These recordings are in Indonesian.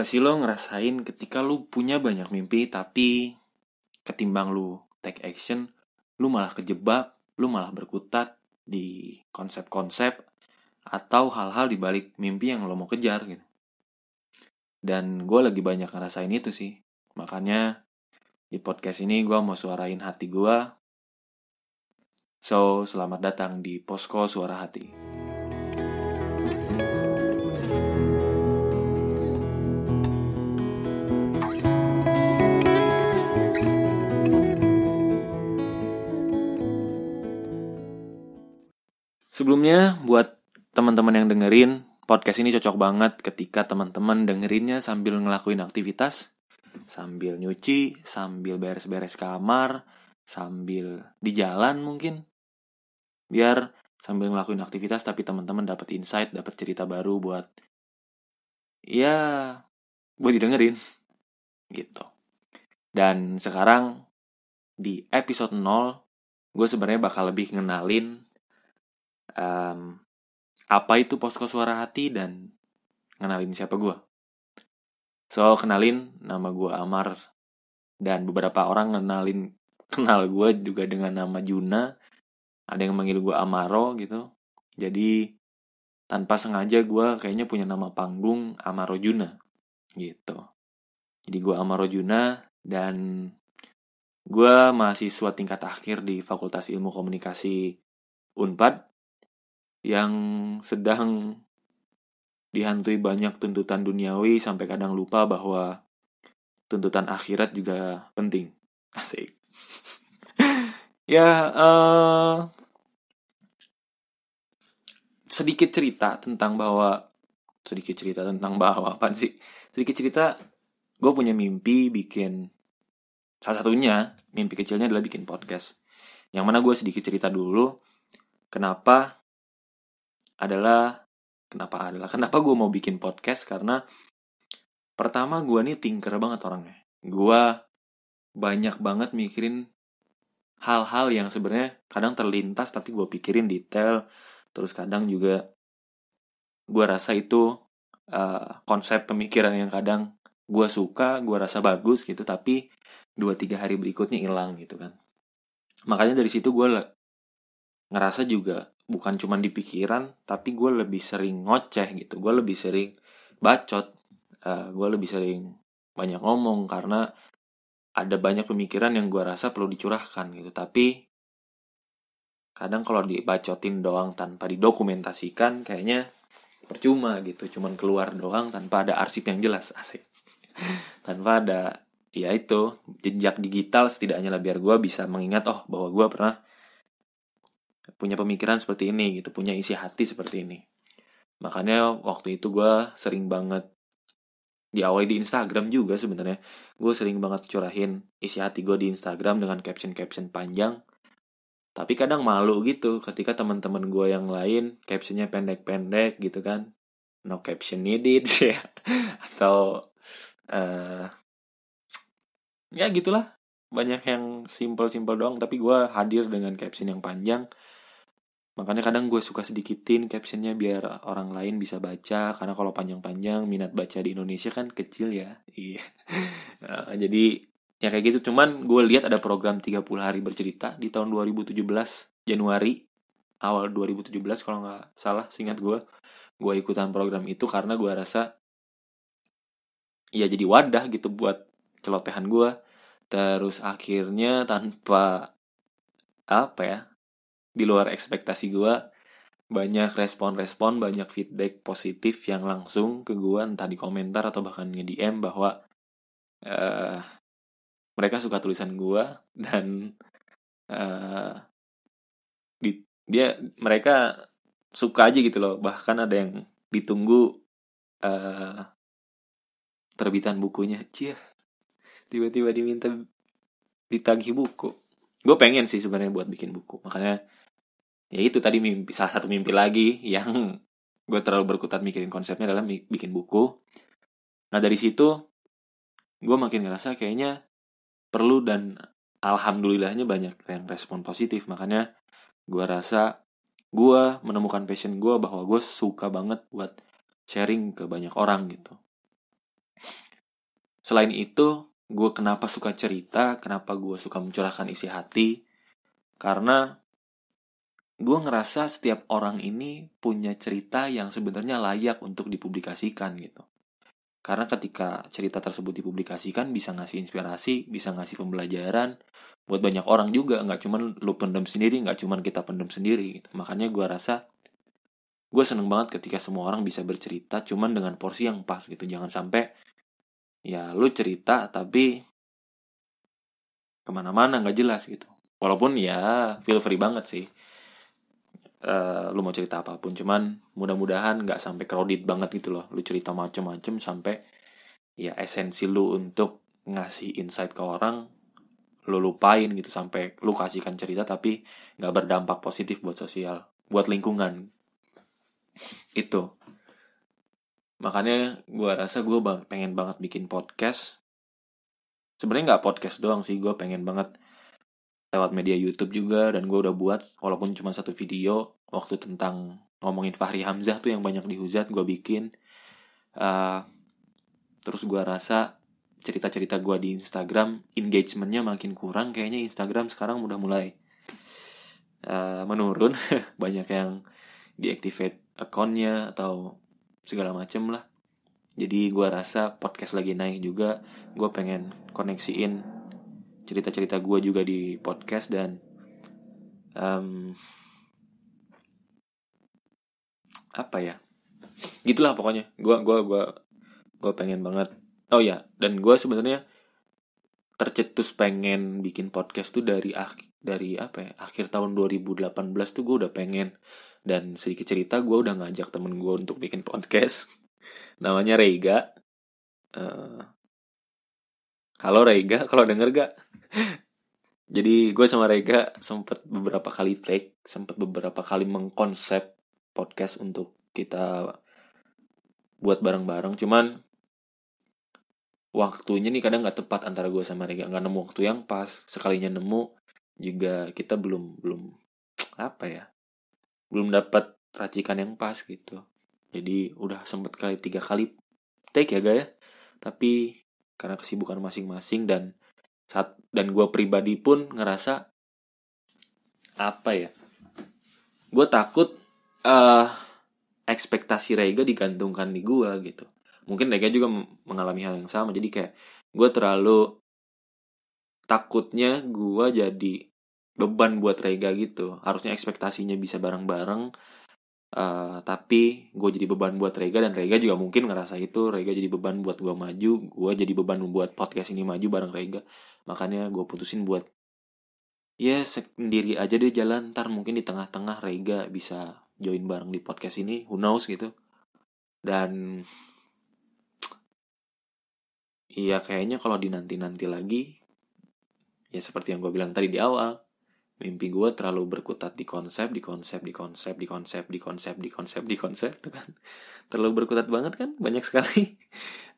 Pasti lo ngerasain ketika lu punya banyak mimpi tapi ketimbang lu take action, lu malah kejebak, lu malah berkutat di konsep-konsep atau hal-hal di balik mimpi yang lo mau kejar gitu. Dan gue lagi banyak ngerasain itu sih. Makanya di podcast ini gue mau suarain hati gue. So, selamat datang di Posko Suara Hati. Sebelumnya, buat teman-teman yang dengerin, podcast ini cocok banget ketika teman-teman dengerinnya sambil ngelakuin aktivitas, sambil nyuci, sambil beres-beres kamar, sambil di jalan mungkin. Biar sambil ngelakuin aktivitas tapi teman-teman dapat insight, dapat cerita baru buat ya buat didengerin gitu. Dan sekarang di episode 0 gue sebenarnya bakal lebih ngenalin um, apa itu posko suara hati dan kenalin siapa gue. So, kenalin nama gue Amar dan beberapa orang kenalin kenal gue juga dengan nama Juna. Ada yang manggil gue Amaro gitu. Jadi tanpa sengaja gue kayaknya punya nama panggung Amaro Juna gitu. Jadi gue Amaro Juna dan gue mahasiswa tingkat akhir di Fakultas Ilmu Komunikasi Unpad yang sedang dihantui banyak tuntutan duniawi sampai kadang lupa bahwa tuntutan akhirat juga penting. Asik. ya, uh, sedikit cerita tentang bahwa sedikit cerita tentang bahwa apa sih? Sedikit cerita, gue punya mimpi bikin salah satunya mimpi kecilnya adalah bikin podcast. Yang mana gue sedikit cerita dulu kenapa adalah kenapa adalah kenapa gue mau bikin podcast? Karena pertama gue nih tinker banget orangnya. Gue banyak banget mikirin hal-hal yang sebenarnya kadang terlintas tapi gue pikirin detail. Terus kadang juga gue rasa itu uh, konsep pemikiran yang kadang gue suka gue rasa bagus gitu tapi dua tiga hari berikutnya hilang gitu kan. Makanya dari situ gue ngerasa juga bukan cuma di pikiran tapi gue lebih sering ngoceh gitu. Gue lebih sering bacot uh, eh, gue lebih sering banyak ngomong karena ada banyak pemikiran yang gue rasa perlu dicurahkan gitu. Tapi kadang kalau dibacotin doang tanpa didokumentasikan kayaknya percuma gitu. Cuman keluar doang tanpa ada arsip yang jelas asik. Tanpa ada ya itu jejak digital setidaknya lah biar gue bisa mengingat oh bahwa gue pernah punya pemikiran seperti ini gitu punya isi hati seperti ini. Makanya waktu itu gue sering banget diawali di Instagram juga sebenarnya gue sering banget curahin isi hati gue di Instagram dengan caption-caption panjang. Tapi kadang malu gitu ketika teman-teman gue yang lain captionnya pendek-pendek gitu kan. No caption needed ya. Atau uh, ya gitulah. Banyak yang simple-simple doang tapi gue hadir dengan caption yang panjang makanya kadang gue suka sedikitin captionnya biar orang lain bisa baca karena kalau panjang-panjang minat baca di Indonesia kan kecil ya. Iya. Nah, jadi ya kayak gitu. Cuman gue lihat ada program 30 hari bercerita di tahun 2017 Januari awal 2017 kalau nggak salah singkat gue. Gue ikutan program itu karena gue rasa ya jadi wadah gitu buat celotehan gue. Terus akhirnya tanpa apa ya di luar ekspektasi gue banyak respon-respon banyak feedback positif yang langsung ke gue entah di komentar atau bahkan nge DM bahwa uh, mereka suka tulisan gue dan uh, di, dia mereka suka aja gitu loh. Bahkan ada yang ditunggu uh, terbitan bukunya. Cia tiba-tiba diminta ditagih buku. Gue pengen sih sebenarnya buat bikin buku. Makanya ya itu tadi mimpi salah satu mimpi lagi yang gue terlalu berkutat mikirin konsepnya adalah bikin buku. Nah dari situ gue makin ngerasa kayaknya perlu dan alhamdulillahnya banyak yang respon positif. Makanya gue rasa gue menemukan passion gue bahwa gue suka banget buat sharing ke banyak orang gitu. Selain itu gue kenapa suka cerita kenapa gue suka mencurahkan isi hati? Karena gue ngerasa setiap orang ini punya cerita yang sebenarnya layak untuk dipublikasikan gitu. Karena ketika cerita tersebut dipublikasikan bisa ngasih inspirasi bisa ngasih pembelajaran buat banyak orang juga. Nggak cuman lu pendem sendiri nggak cuman kita pendem sendiri gitu. makanya gue rasa gue seneng banget ketika semua orang bisa bercerita cuman dengan porsi yang pas gitu. Jangan sampai ya lu cerita tapi ke mana-mana nggak jelas gitu. Walaupun ya feel free banget sih uh, lu mau cerita apa pun cuman mudah-mudahan nggak sampai crowded banget gitu loh. Lu cerita macem-macem sampai ya esensi lu untuk ngasih insight ke orang lu lupain gitu sampai lu kasihkan cerita tapi nggak berdampak positif buat sosial buat lingkungan. Itu. Makanya gue rasa gue pengen banget bikin podcast. Sebenarnya nggak podcast doang sih gue pengen banget lewat media YouTube juga dan gue udah buat walaupun cuma satu video waktu tentang ngomongin Fahri Hamzah tuh yang banyak dihujat gue bikin. Uh, terus gue rasa cerita-cerita gue di Instagram engagementnya makin kurang kayaknya Instagram sekarang udah mulai uh, menurun. Banyak yang deactivate akunnya atau segala macem lah. Jadi gue rasa podcast lagi naik juga gue pengen koneksiin cerita-cerita gue juga di podcast dan um, apa ya? Gitulah pokoknya. Gue gua gua gue pengen banget. Oh ya dan gue sebenarnya tercetus pengen bikin podcast tuh dari dari apa ya? Akhir tahun 2018 tuh gue udah pengen. Dan sedikit cerita gue udah ngajak temen gue untuk bikin podcast. Namanya Reiga uh, halo Reiga kalau denger gak? Jadi gue sama Reiga sempet beberapa kali take sempet beberapa kali mengkonsep podcast untuk kita buat bareng-bareng. Cuman waktunya nih kadang nggak tepat antara gue sama Rega. Nggak nemu waktu yang pas sekalinya nemu juga kita belum belum apa ya belum dapat racikan yang pas gitu. Jadi udah sempet kali tiga kali take ya gaya tapi karena kesibukan masing-masing dan saat dan gue pribadi pun ngerasa apa ya gue takut uh, ekspektasi Rega digantungkan di gue gitu. Mungkin Rega juga mengalami hal yang sama jadi kayak gue terlalu takutnya gue jadi beban buat Rega gitu. Harusnya ekspektasinya bisa bareng-bareng uh, tapi gue jadi beban buat Rega dan Rega juga mungkin ngerasa itu. Rega jadi beban buat gue maju gue jadi beban buat podcast ini maju bareng Rega. Makanya gue putusin buat ya sendiri aja deh jalan. Ntar mungkin di tengah-tengah Rega bisa join bareng di podcast ini. Who knows gitu. Dan Iya kayaknya kalau dinanti-nanti lagi Ya seperti yang gue bilang tadi di awal mimpi gue terlalu berkutat di konsep, di konsep, di konsep, di konsep, di konsep, di konsep, di konsep, tuh kan. Terlalu berkutat banget kan, banyak sekali.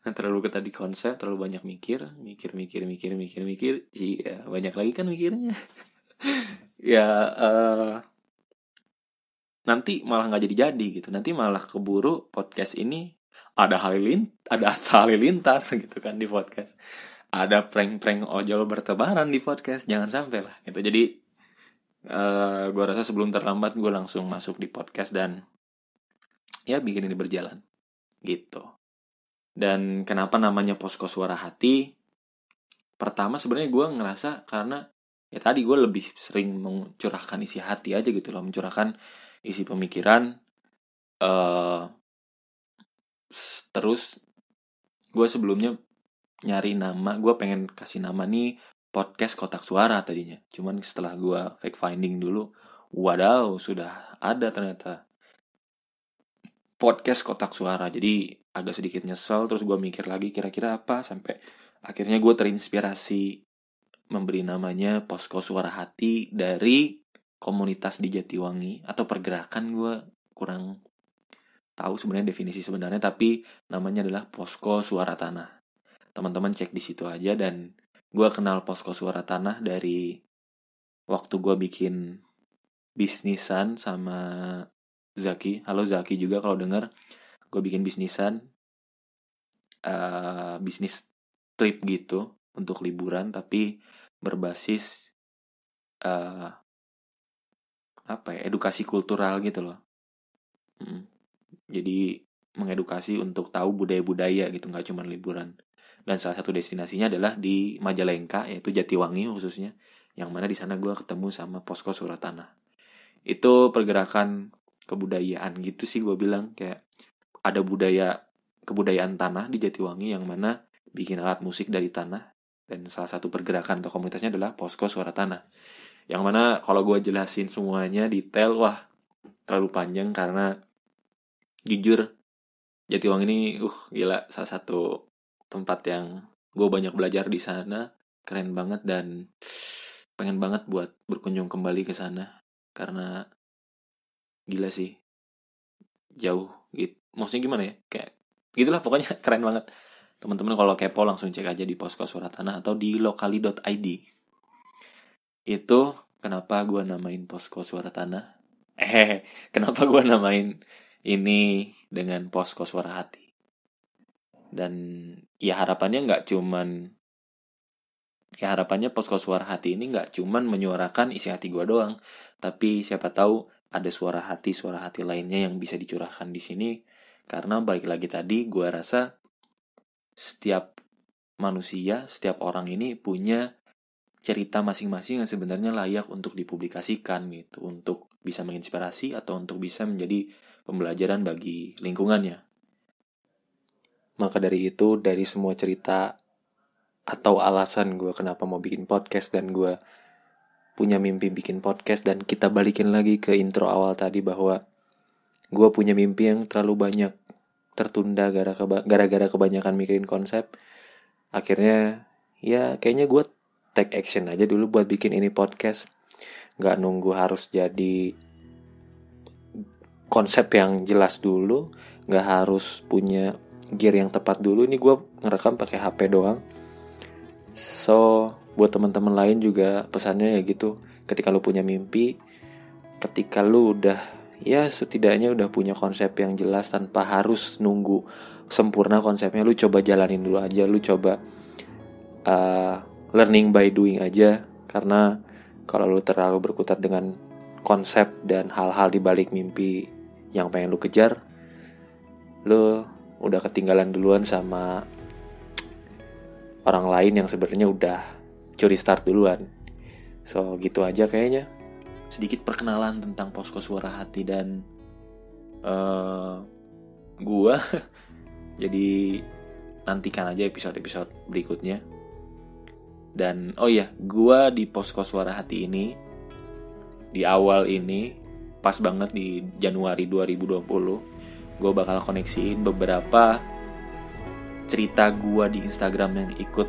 Nah, terlalu berkutat di konsep, terlalu banyak mikir, mikir, mikir, mikir, mikir, mikir. Iya, banyak lagi kan mikirnya. ya, uh, nanti malah nggak jadi-jadi gitu. Nanti malah keburu podcast ini ada halilintar, ada halilintar gitu kan di podcast. Ada prank-prank ojol bertebaran di podcast, jangan sampai lah gitu. Jadi uh, eh, gue rasa sebelum terlambat gue langsung masuk di podcast dan ya bikin ini berjalan. Gitu. Dan kenapa namanya posko suara hati? Pertama sebenarnya gue ngerasa karena ya tadi gue lebih sering mencurahkan isi hati aja gitu loh mencurahkan isi pemikiran uh, terus gue sebelumnya nyari nama gue pengen kasih nama nih podcast kotak suara tadinya. Cuman setelah gue fake finding dulu, wadaw sudah ada ternyata podcast kotak suara. Jadi agak sedikit nyesel terus gue mikir lagi kira-kira apa sampai akhirnya gue terinspirasi memberi namanya Posko Suara Hati dari komunitas di Jatiwangi atau pergerakan gue kurang tahu sebenarnya definisi sebenarnya tapi namanya adalah Posko Suara Tanah. Teman-teman cek di situ aja dan gue kenal posko suara tanah dari waktu gue bikin bisnisan sama Zaki. Halo Zaki juga kalau denger. Gue bikin bisnisan uh, bisnis trip gitu untuk liburan tapi berbasis uh, apa ya edukasi kultural gitu loh. Hmm. jadi mengedukasi untuk tahu budaya-budaya gitu nggak cuma liburan dan salah satu destinasinya adalah di Majalengka yaitu Jatiwangi khususnya yang mana di sana gue ketemu sama posko Suratana itu pergerakan kebudayaan gitu sih gue bilang kayak ada budaya kebudayaan tanah di Jatiwangi yang mana bikin alat musik dari tanah dan salah satu pergerakan atau komunitasnya adalah posko suara tanah. Yang mana kalau gue jelasin semuanya detail wah terlalu panjang karena jujur Jatiwangi ini uh gila salah satu tempat yang gue banyak belajar di sana. Keren banget dan pengen banget buat berkunjung kembali ke sana. Karena gila sih. Jauh gitu maksudnya gimana ya? Kayak gitulah pokoknya keren banget. Teman-teman kalau kepo langsung cek aja di posko surat tanah atau di lokali.id itu kenapa gue namain posko suara tanah. Eh kenapa gue namain ini dengan posko suara hati dan ya harapannya nggak cuman ya harapannya posko suara hati ini nggak cuman menyuarakan isi hati gue doang. Tapi siapa tahu ada suara hati suara hati lainnya yang bisa dicurahkan di sini. Karena balik lagi tadi gue rasa setiap manusia setiap orang ini punya cerita masing-masing yang sebenarnya layak untuk dipublikasikan gitu. Untuk bisa menginspirasi atau untuk bisa menjadi pembelajaran bagi lingkungannya maka dari itu, dari semua cerita atau alasan gue kenapa mau bikin podcast dan gue punya mimpi bikin podcast dan kita balikin lagi ke intro awal tadi bahwa gue punya mimpi yang terlalu banyak tertunda gara-gara kebanyakan mikirin konsep. Akhirnya ya kayaknya gue take action aja dulu buat bikin ini podcast. Gak nunggu harus jadi konsep yang jelas dulu, gak harus punya gear yang tepat dulu. Ini gue ngerekam pakai HP doang. So buat teman-teman lain juga pesannya ya gitu. Ketika lu punya mimpi ketika lu udah ya setidaknya udah punya konsep yang jelas tanpa harus nunggu sempurna konsepnya lu coba jalanin dulu aja. Lu coba uh, learning by doing aja. Karena kalau lu terlalu berkutat dengan konsep dan hal-hal di balik mimpi yang pengen lu kejar lu udah ketinggalan duluan sama orang lain yang sebenarnya udah curi start duluan. So gitu aja kayaknya. Sedikit perkenalan tentang posko suara hati dan uh, gua. Jadi nantikan aja episode-episode berikutnya. Dan oh iya, gua di posko suara hati ini di awal ini pas banget di Januari 2020 gue bakal koneksiin beberapa cerita gue di Instagram yang ikut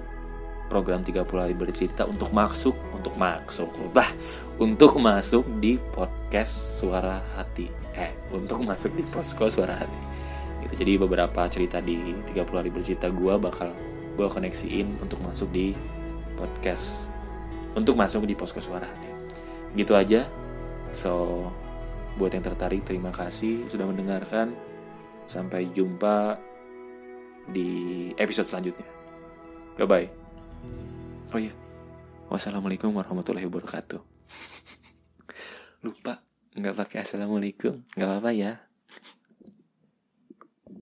program 30 hari bercerita untuk masuk untuk masuk bah untuk masuk di podcast suara hati. Eh untuk masuk di posko suara hati. Gitu jadi beberapa cerita di 30 hari bercerita gue bakal gue koneksiin untuk masuk di podcast untuk masuk di posko suara hati. Gitu aja. So buat yang tertarik terima kasih sudah mendengarkan Sampai jumpa di episode selanjutnya. Bye bye. Oh iya. Wassalamualaikum warahmatullahi wabarakatuh. Lupa nggak pakai assalamualaikum. Nggak apa-apa ya.